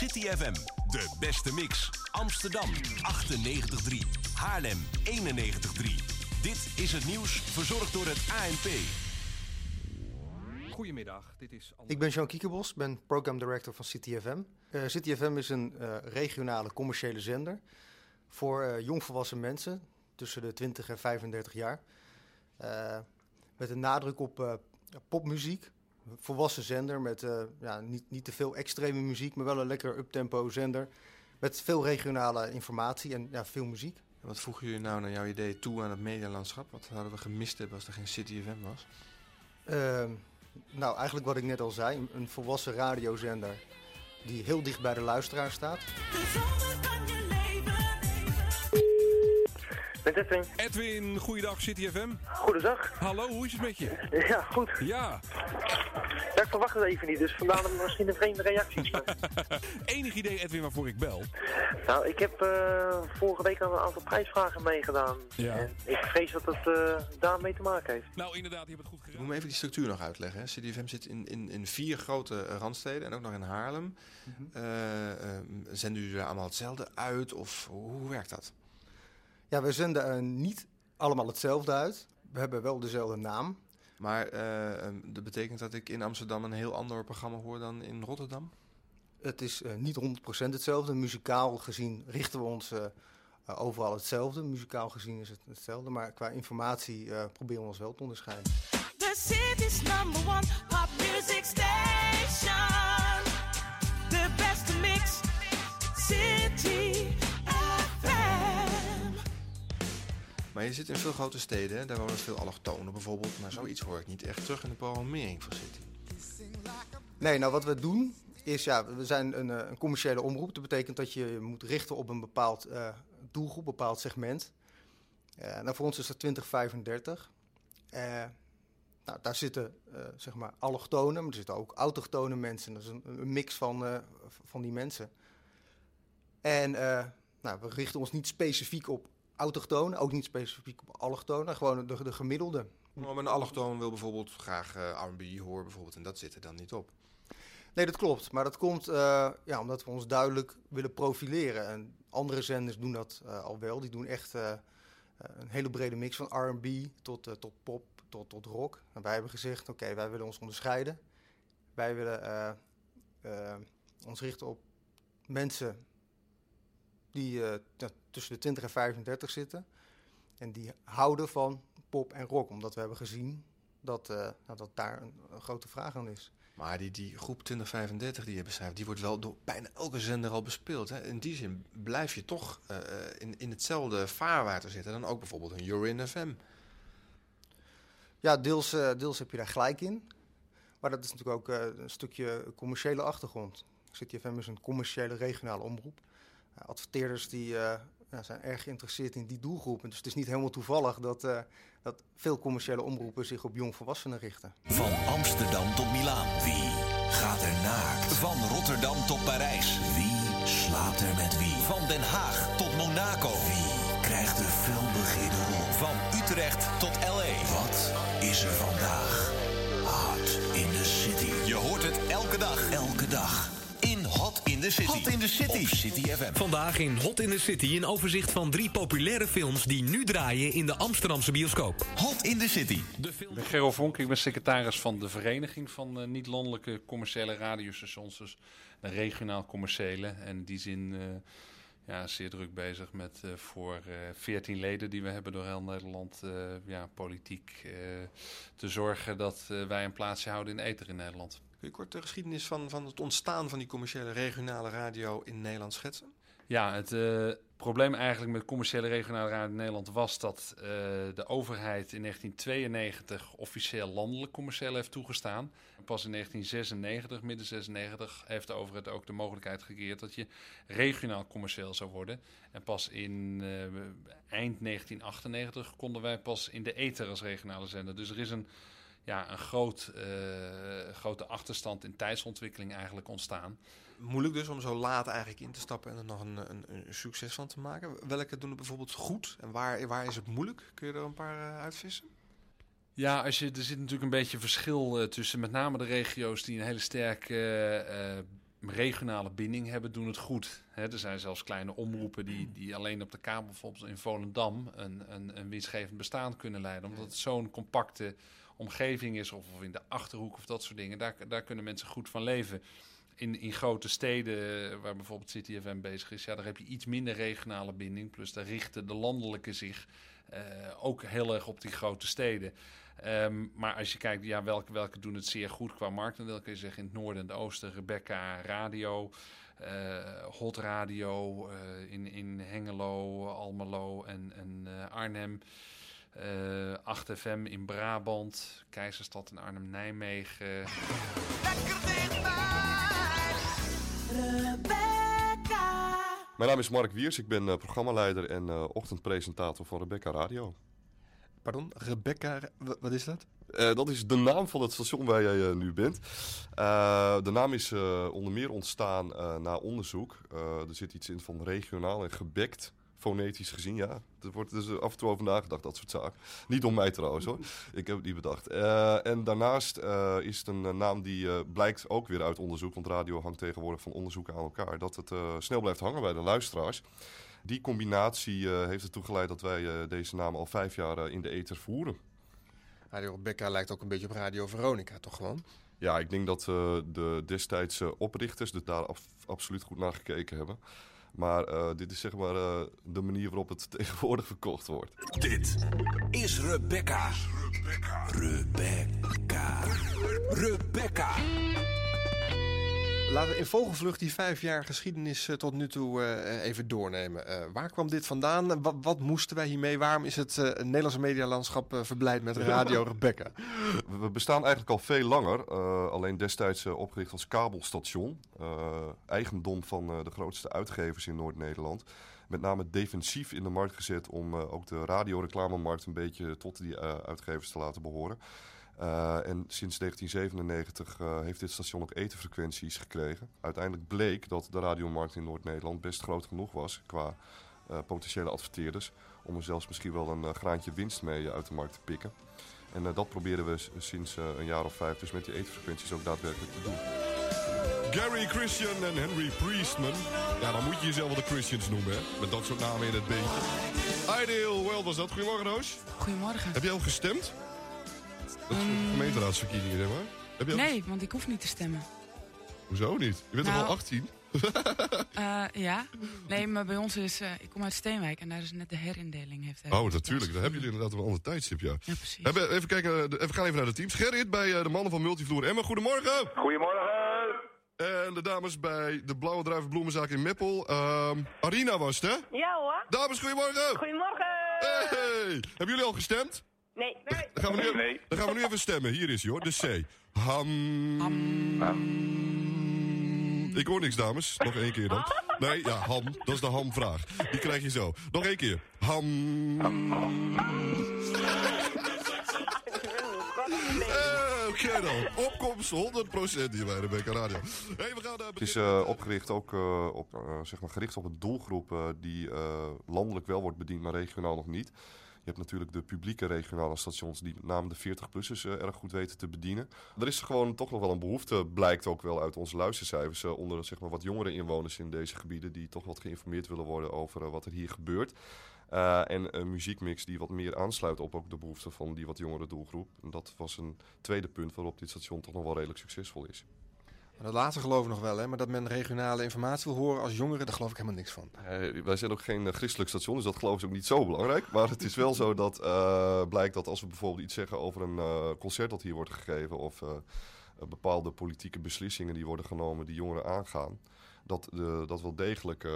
City FM, de beste mix. Amsterdam 98.3, Haarlem 91.3. Dit is het nieuws verzorgd door het ANP. Goedemiddag, dit is André. Ik ben Jean Kiekebos, ben program director van City FM. Eh, City FM is een eh, regionale commerciële zender voor eh, jongvolwassen mensen tussen de 20 en 35 jaar. Eh, met een nadruk op eh, popmuziek. Volwassen zender met eh, ja, niet, niet te veel extreme muziek, maar wel een lekker uptempo zender. Met veel regionale informatie en ja, veel muziek. En Wat voegen jullie nou naar jouw idee toe aan het medialandschap? Wat hadden we gemist hebben als er geen City FM was? Eh, nou, eigenlijk wat ik net al zei, een- een volwassen radiozender die heel dicht bij de luisteraar staat. Met Edwin. Edwin, goeiedag City FM. Goedendag. Hallo, hoe is het met je? Ja, goed. Ja, Ja, ik verwacht het even niet, dus vandaar dat misschien een vreemde reacties. enig idee Edwin waarvoor ik bel? nou, ik heb eh, vorige week aan een aantal prijsvragen meegedaan. Ja. En ik vrees dat het eh, daarmee te maken heeft. Nou inderdaad, je hebt het goed Ik gedaan. moet me even die structuur nog uitleggen. Hè. City FM zit in, in, in vier grote eh, randsteden en ook nog in Haarlem. Eh, eh, zenden jullie er allemaal hetzelfde uit of hoe, hoe werkt dat? Ja, we zenden niet allemaal hetzelfde uit. We hebben wel dezelfde naam. Maar eh, eh, dat betekent dat ik in Amsterdam een heel ander programma hoor dan in Rotterdam? Het is eh, niet 100% hetzelfde. Muzikaal gezien richten we ons eh, overal hetzelfde. Muzikaal gezien is het hetzelfde. Maar qua informatie eh, proberen we ons wel te onderscheiden. The city's number one pop music station. Maar je zit in veel grote steden, daar wonen veel allochtonen bijvoorbeeld. Maar zoiets hoor ik niet echt terug in de programmering van City. Nee, nou wat we doen is, ja, we zijn een, eh, een commerciële omroep. Dat betekent dat je moet richten op een bepaald eh, doelgroep, bepaald segment. Eh, nou, voor ons is dat 2035. Eh nou, daar zitten zeg maar allochtonen, maar er zitten ook autochtone mensen. Dat is een, mix van, van die mensen. En nou, we richten ons niet specifiek op autochtonen, ook niet specifiek op allochtonen, gewoon de, de gemiddelde. Maar een allochtoon wil bijvoorbeeld graag eh, R&B horen bijvoorbeeld en dat zit er dan niet op. Nee, dat klopt. Maar dat komt eh, ja, omdat we ons duidelijk willen profileren. En andere zenders doen dat eh, al wel. Die doen echt een hele brede mix van R&B tot, tot pop, tot, tot rock. En wij hebben gezegd, oké, wij willen ons onderscheiden. Wij willen ons richten op mensen die eh, tussen de 20 en 35 zitten. En die houden van pop en rock. Omdat we hebben gezien dat, eh, nou, dat daar een, een grote vraag aan is. Maar die, die groep 2035 die je beschrijft, die wordt wel door bijna elke zender al bespeeld. Hè? In die zin blijf je toch eh, in, in hetzelfde vaarwater zitten dan ook bijvoorbeeld een Urin FM. Ja, deels, deels heb je daar gelijk in. Maar dat is natuurlijk ook een stukje commerciële achtergrond. City FM is een commerciële regionale omroep. Adverteerders die, ja, zijn erg geïnteresseerd in die doelgroep. En Dus het is niet helemaal toevallig dat, eh, dat veel commerciële omroepen zich op jongvolwassenen richten. Van Amsterdam tot Milaan. Wie gaat er naakt? Van Rotterdam tot Parijs. Wie slaapt er met wie? Van Den Haag tot Monaco. Wie krijgt de felbegeerde rol? Van Utrecht tot L.A. Wat is er vandaag? Hot in the City. Je hoort het. Elke dag. Hot in the City. Hot in the City. Op City FM. Vandaag in Hot in the City een overzicht van drie populaire films die nu draaien in de Amsterdamse bioscoop. Hot in the City. De film Ik ben Gerald Vonk, ik ben secretaris van de Vereniging van eh, Niet-Landelijke Commerciële Radiostations. Dus de regionaal commerciële. En in die zin eh, ja, zeer druk bezig met eh, voor eh 14 leden die we hebben door heel Nederland eh, ja, politiek eh, te zorgen dat wij een plaatsje houden in ether in Nederland. Kun je kort de geschiedenis van, van het ontstaan van die commerciële regionale radio in Nederland schetsen? Ja, het eh, probleem eigenlijk met commerciële regionale radio in Nederland was dat eh, de overheid in 1992 officieel landelijk commercieel heeft toegestaan. Pas in 1996, midden 96, heeft de overheid ook de mogelijkheid gecreëerd dat je regionaal commercieel zou worden. En pas in eh, eind 1998 konden wij pas in de ether als regionale zender. Dus er is een ja, een groot, eh, grote achterstand in tijdsontwikkeling eigenlijk ontstaan. Moeilijk dus om zo laat eigenlijk in te stappen en er nog een, een, een succes van te maken. Welke doen het bijvoorbeeld goed en waar, waar is het moeilijk? Kun je er een paar eh, uitvissen? Ja, als je, er zit natuurlijk een beetje verschil eh, tussen met name de regio's die een hele sterke regionale binding hebben, doen het goed. Hè, er zijn zelfs kleine omroepen die, die alleen op de kabel, bijvoorbeeld in Volendam, een, een, een winstgevend bestaan kunnen leiden. Omdat het zo'n compacte omgeving is, of, in de achterhoek of dat soort dingen. Daar, daar kunnen mensen goed van leven. In, in grote steden, waar bijvoorbeeld City FM bezig is, ja, daar heb je iets minder regionale binding. Plus daar richten de landelijke zich eh, ook heel erg op die grote steden. Ehm, maar als je kijkt, ja, welke, welke doen het zeer goed qua marktaandeel, kun je zeggen in het noorden en het oosten, Rebecca Radio, eh, Hot Radio eh, in, in Hengelo, Almelo en, en eh, Arnhem. Eh 8FM in Brabant, Keizerstad in Arnhem-Nijmegen. Rebecca. Mijn naam is Mark Wiers, ik ben eh, programmaleider en eh, ochtendpresentator van Rebecca Radio. Pardon, Rebecca, wat is dat? Eh, dat is de naam van het station waar jij eh, nu bent. Eh, de naam is eh, onder meer ontstaan eh, na onderzoek. Eh, er zit iets in van regionaal en gebekt, fonetisch gezien, ja. Er wordt dus af en toe over nagedacht, dat soort zaken. Niet om mij trouwens hoor, ik heb het niet bedacht. Eh, en daarnaast eh, is het een eh, naam die blijkt ook weer uit onderzoek, want radio hangt tegenwoordig van onderzoeken aan elkaar, dat het snel blijft hangen bij de luisteraars. Die combinatie heeft ertoe geleid dat wij deze naam al vijf jaar in de ether voeren. Radio Rebecca lijkt ook een beetje op Radio Veronica, toch gewoon? Ja, ik denk dat de destijdse oprichters er daar af- absoluut goed naar gekeken hebben. Maar eh, dit is zeg maar eh, de manier waarop het tegenwoordig verkocht wordt. Dit is Rebecca. Rebecca. Rebecca. Laten we in vogelvlucht die vijf jaar geschiedenis eh, tot nu toe eh, even doornemen. Eh, waar kwam dit vandaan? Wat, wat moesten wij hiermee? Waarom is het Nederlandse medialandschap verblijd met Radio Rebecca? We- bestaan eigenlijk al veel langer. alleen destijds opgericht als kabelstation. eigendom van de grootste uitgevers in Noord-Nederland. Met name defensief in de markt gezet om ook de radioreclamemarkt een beetje tot die uitgevers te laten behoren. Eh, en sinds 1997 eh, heeft dit station ook etenfrequenties gekregen. Uiteindelijk bleek dat de radiomarkt in Noord-Nederland best groot genoeg was qua eh, potentiële adverteerders. Om er zelfs misschien wel een graantje winst mee uit de markt te pikken. En eh, dat proberen we sinds eh, een jaar of vijf dus met die etenfrequenties ook daadwerkelijk te doen. Gary Christian en Henry Priestman. Ja, dan moet je jezelf wel de Christians noemen, hè? Met dat soort namen in het beentje. Ideal World was dat. Goedemorgen, Roos. Goedemorgen. Heb jij al gestemd? Dat is gemeenteraadsverkiezingen, zeg maar. Heb je al- Nee, want ik hoef niet te stemmen. Hoezo niet? Je bent toch Nou. al 18? Eh, ja. Nee, maar bij ons is... eh, ik kom uit Steenwijk en daar is net de herindeling. Heeft Oh, natuurlijk. Dan hebben jullie inderdaad wel een ander tijdstip, ja. Ja, precies. Hebben, even kijken, eh, we gaan even naar de teams. Gerrit bij eh, de mannen van Multivloer Emma. Goedemorgen. Goedemorgen. En de dames bij de Blauwe Druiven Bloemenzaak in Meppel. Ehm, Arina was het, hè? Ja hoor. Dames, goedemorgen. Goedemorgen. Hey! Hebben jullie al gestemd? Nee. Dan gaan, we nu, dan gaan we nu even stemmen. Hier is hij hoor, de C. Ham. Ik hoor niks, dames. Nog één keer dan. Nee, ja, ham. Dat is de hamvraag. Die krijg je zo. Nog één keer. Ham. Eh, Oké dan. Opkomst 100% hier bij Rebecca Radio. Hey, we gaan... eh, Het is eh, opgericht ook eh, op, zeg maar gericht op een doelgroep eh, die landelijk wel wordt bediend, maar regionaal nog niet. Je hebt natuurlijk de publieke regionale stations die met name de 40-plussers eh, erg goed weten te bedienen. Er is gewoon toch nog wel een behoefte, blijkt ook wel uit onze luistercijfers, eh, onder zeg maar, wat jongere inwoners in deze gebieden die toch wat geïnformeerd willen worden over eh, wat er hier gebeurt. En een muziekmix die wat meer aansluit op ook de behoeften van die wat jongere doelgroep. En dat was een tweede punt waarop dit station toch nog wel redelijk succesvol is. Dat laatste geloof ik nog wel, hè? maar dat men regionale informatie wil horen als jongeren, daar geloof ik helemaal niks van. Eh, wij zijn ook geen eh, christelijk station, dus dat geloof ik ook niet zo belangrijk. Maar het is wel zo dat eh, blijkt dat als we bijvoorbeeld iets zeggen over een concert dat hier wordt gegeven... of bepaalde politieke beslissingen die worden genomen die jongeren aangaan... Dat, dat wel degelijk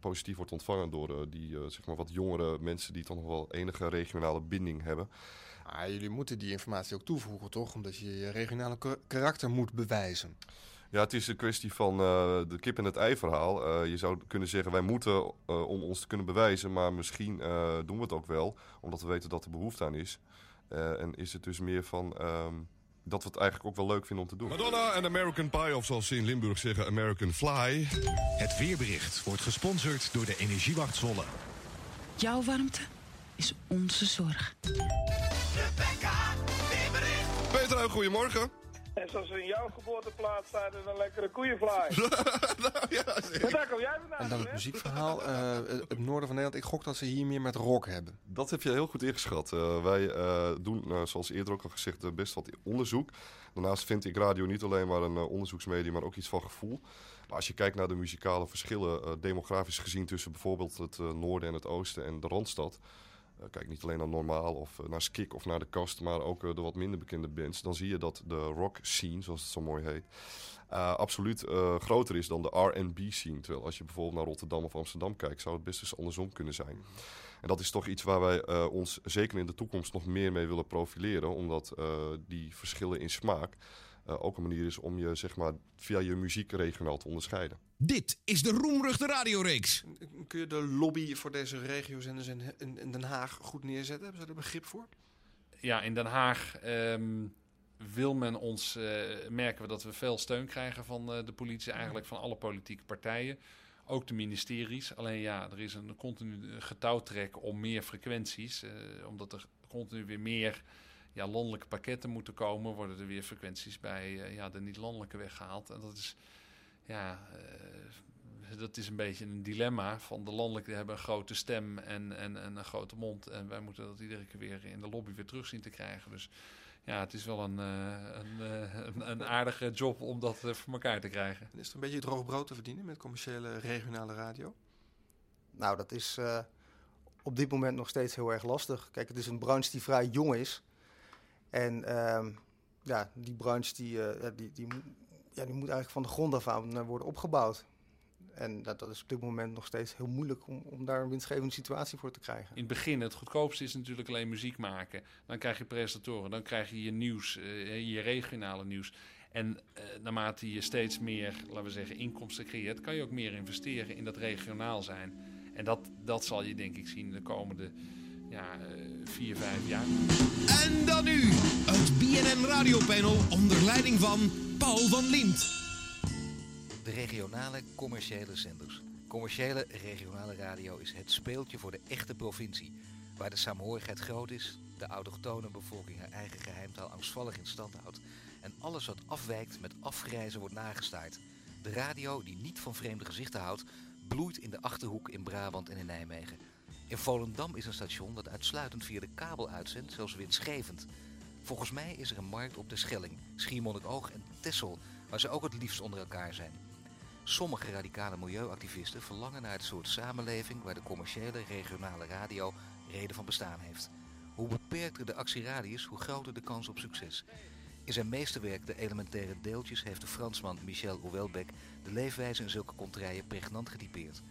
positief wordt ontvangen door die zeg maar wat jongere mensen die toch nog wel enige regionale binding hebben. Ah, jullie moeten die informatie ook toevoegen, toch? Omdat je je regionale kar- karakter moet bewijzen. Ja, het is een kwestie van eh, de kip en het ei verhaal. Eh, je zou kunnen zeggen, wij moeten eh, om ons te kunnen bewijzen, maar misschien eh, doen we het ook wel, omdat we weten dat er behoefte aan is. Eh, en is het dus meer van ehm, dat we het eigenlijk ook wel leuk vinden om te doen. Madonna en American Pie, of zoals ze in Limburg zeggen, American Fly. Het weerbericht wordt gesponsord door de Energiewacht Zwolle. Jouw warmte is onze zorg. Goedemorgen. En zoals in jouw geboorteplaats zijn er een lekkere koeienvlaai. En daar kom jij vandaan, En dan het muziekverhaal. eh, het noorden van Nederland, ik gok dat ze hier meer met rock hebben. Dat heb je heel goed ingeschat. Eh, wij eh, doen, eh, zoals eerder ook al gezegd, best wat onderzoek. Daarnaast vind ik radio niet alleen maar een onderzoeksmedium, maar ook iets van gevoel. Maar als je kijkt naar de muzikale verschillen, eh, demografisch gezien tussen bijvoorbeeld het noorden en het oosten en de Randstad. Eh, kijk niet alleen naar Normaal of eh, naar Skik of naar de Kast, maar ook eh, de wat minder bekende bands. Dan zie je dat de rock scene, zoals het zo mooi heet, absoluut groter is dan de R&B scene. Terwijl als je bijvoorbeeld naar Rotterdam of Amsterdam kijkt, zou het best eens andersom kunnen zijn. En dat is toch iets waar wij ons zeker in de toekomst nog meer mee willen profileren. Omdat die verschillen in smaak eh, ook een manier is om je zeg maar, via je muziek regionaal te onderscheiden. Dit is de roemruchte radioreeks. Kun je de lobby voor deze regiozenders in, in, in Den Haag goed neerzetten? Hebben ze er begrip voor? Ja, in Den Haag ehm, wil men ons, eh, merken we dat we veel steun krijgen van eh, de politie, eigenlijk van alle politieke partijen. Ook de ministeries. Alleen ja, er is een continu getouwtrek om meer frequenties. eh, omdat er continu weer meer ja, landelijke pakketten moeten komen, worden er weer frequenties bij eh, ja, de niet-landelijke weggehaald. En dat is, ja, eh, dat is een beetje een dilemma. Van de landelijke hebben een grote stem en, en, en een grote mond. En wij moeten dat iedere keer weer in de lobby weer terug zien te krijgen. Dus ja, het is wel een, eh, een, een, een aardige job om dat voor elkaar te krijgen. En is er een beetje droog brood te verdienen met commerciële regionale radio? Nou, dat is eh, op dit moment nog steeds heel erg lastig. Kijk, het is een branche die vrij jong is. En ehm, ja, die branche die, eh, die, die, ja, die moet eigenlijk van de grond af aan worden opgebouwd. En dat, dat is op dit moment nog steeds heel moeilijk om, om daar een winstgevende situatie voor te krijgen. In het begin, het goedkoopste is natuurlijk alleen muziek maken. Dan krijg je presentatoren, dan krijg je je nieuws, eh, je regionale nieuws. En eh, naarmate je steeds meer, laten we zeggen, inkomsten creëert, kan je ook meer investeren in dat regionaal zijn. En dat, dat zal je denk ik zien de komende ja, eh, vier, vijf jaar. En dan nu het BNN Radiopanel onder leiding van Paul van Liemt. De regionale commerciële zenders. Commerciële regionale radio is het speeltje voor de echte provincie. Waar de saamhorigheid groot is, de autochtone bevolking haar eigen geheimtaal angstvallig in stand houdt. En alles wat afwijkt met afgrijzen wordt nagestaard. De radio die niet van vreemde gezichten houdt, bloeit in de Achterhoek in Brabant en in Nijmegen. In Volendam is een station dat uitsluitend via de kabel uitzendt, zelfs winstgevend. Volgens mij is er een markt op de Schelling, Schiermonnikoog en Texel, waar ze ook het liefst onder elkaar zijn. Sommige radicale milieuactivisten verlangen naar het soort samenleving waar de commerciële regionale radio reden van bestaan heeft. Hoe beperkter de actieradius, hoe groter de kans op succes. In zijn meesterwerk De Elementaire Deeltjes heeft de Fransman Michel Houellebecq de leefwijze in zulke kontrijen pregnant getypeerd.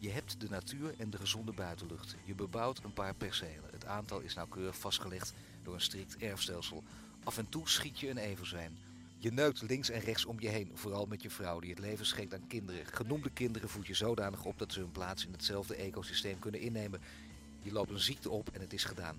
Je hebt de natuur en de gezonde buitenlucht. Je bebouwt een paar percelen. Het aantal is nauwkeurig vastgelegd door een strikt erfstelsel. Af en toe schiet je een everzwijn. Je neukt links en rechts om je heen, vooral met je vrouw die het leven schenkt aan kinderen. Genoemde kinderen voed je zodanig op dat ze hun plaats in hetzelfde ecosysteem kunnen innemen. Je loopt een ziekte op en het is gedaan.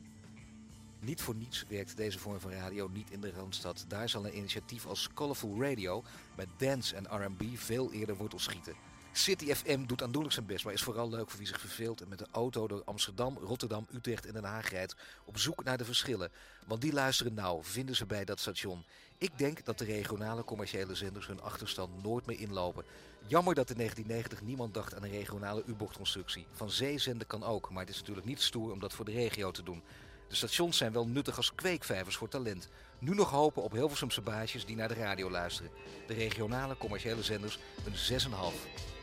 Niet voor niets werkt deze vorm van radio niet in de Randstad. Daar zal een initiatief als Colorful Radio met dance en R&B veel eerder wortel schieten. City FM doet aandoenlijk zijn best, maar is vooral leuk voor wie zich verveelt en met de auto door Amsterdam, Rotterdam, Utrecht en Den Haag rijdt op zoek naar de verschillen. Want die luisteren nou, vinden ze bij dat station. Ik denk dat de regionale commerciële zenders hun achterstand nooit meer inlopen. Jammer dat in 1990 niemand dacht aan een regionale U-bochtconstructie. Van zee zenden kan ook, maar het is natuurlijk niet stoer om dat voor de regio te doen. De stations zijn wel nuttig als kweekvijvers voor talent. Nu nog hopen op Hilversumse baasjes die naar de radio luisteren. De regionale commerciële zenders een 6,5.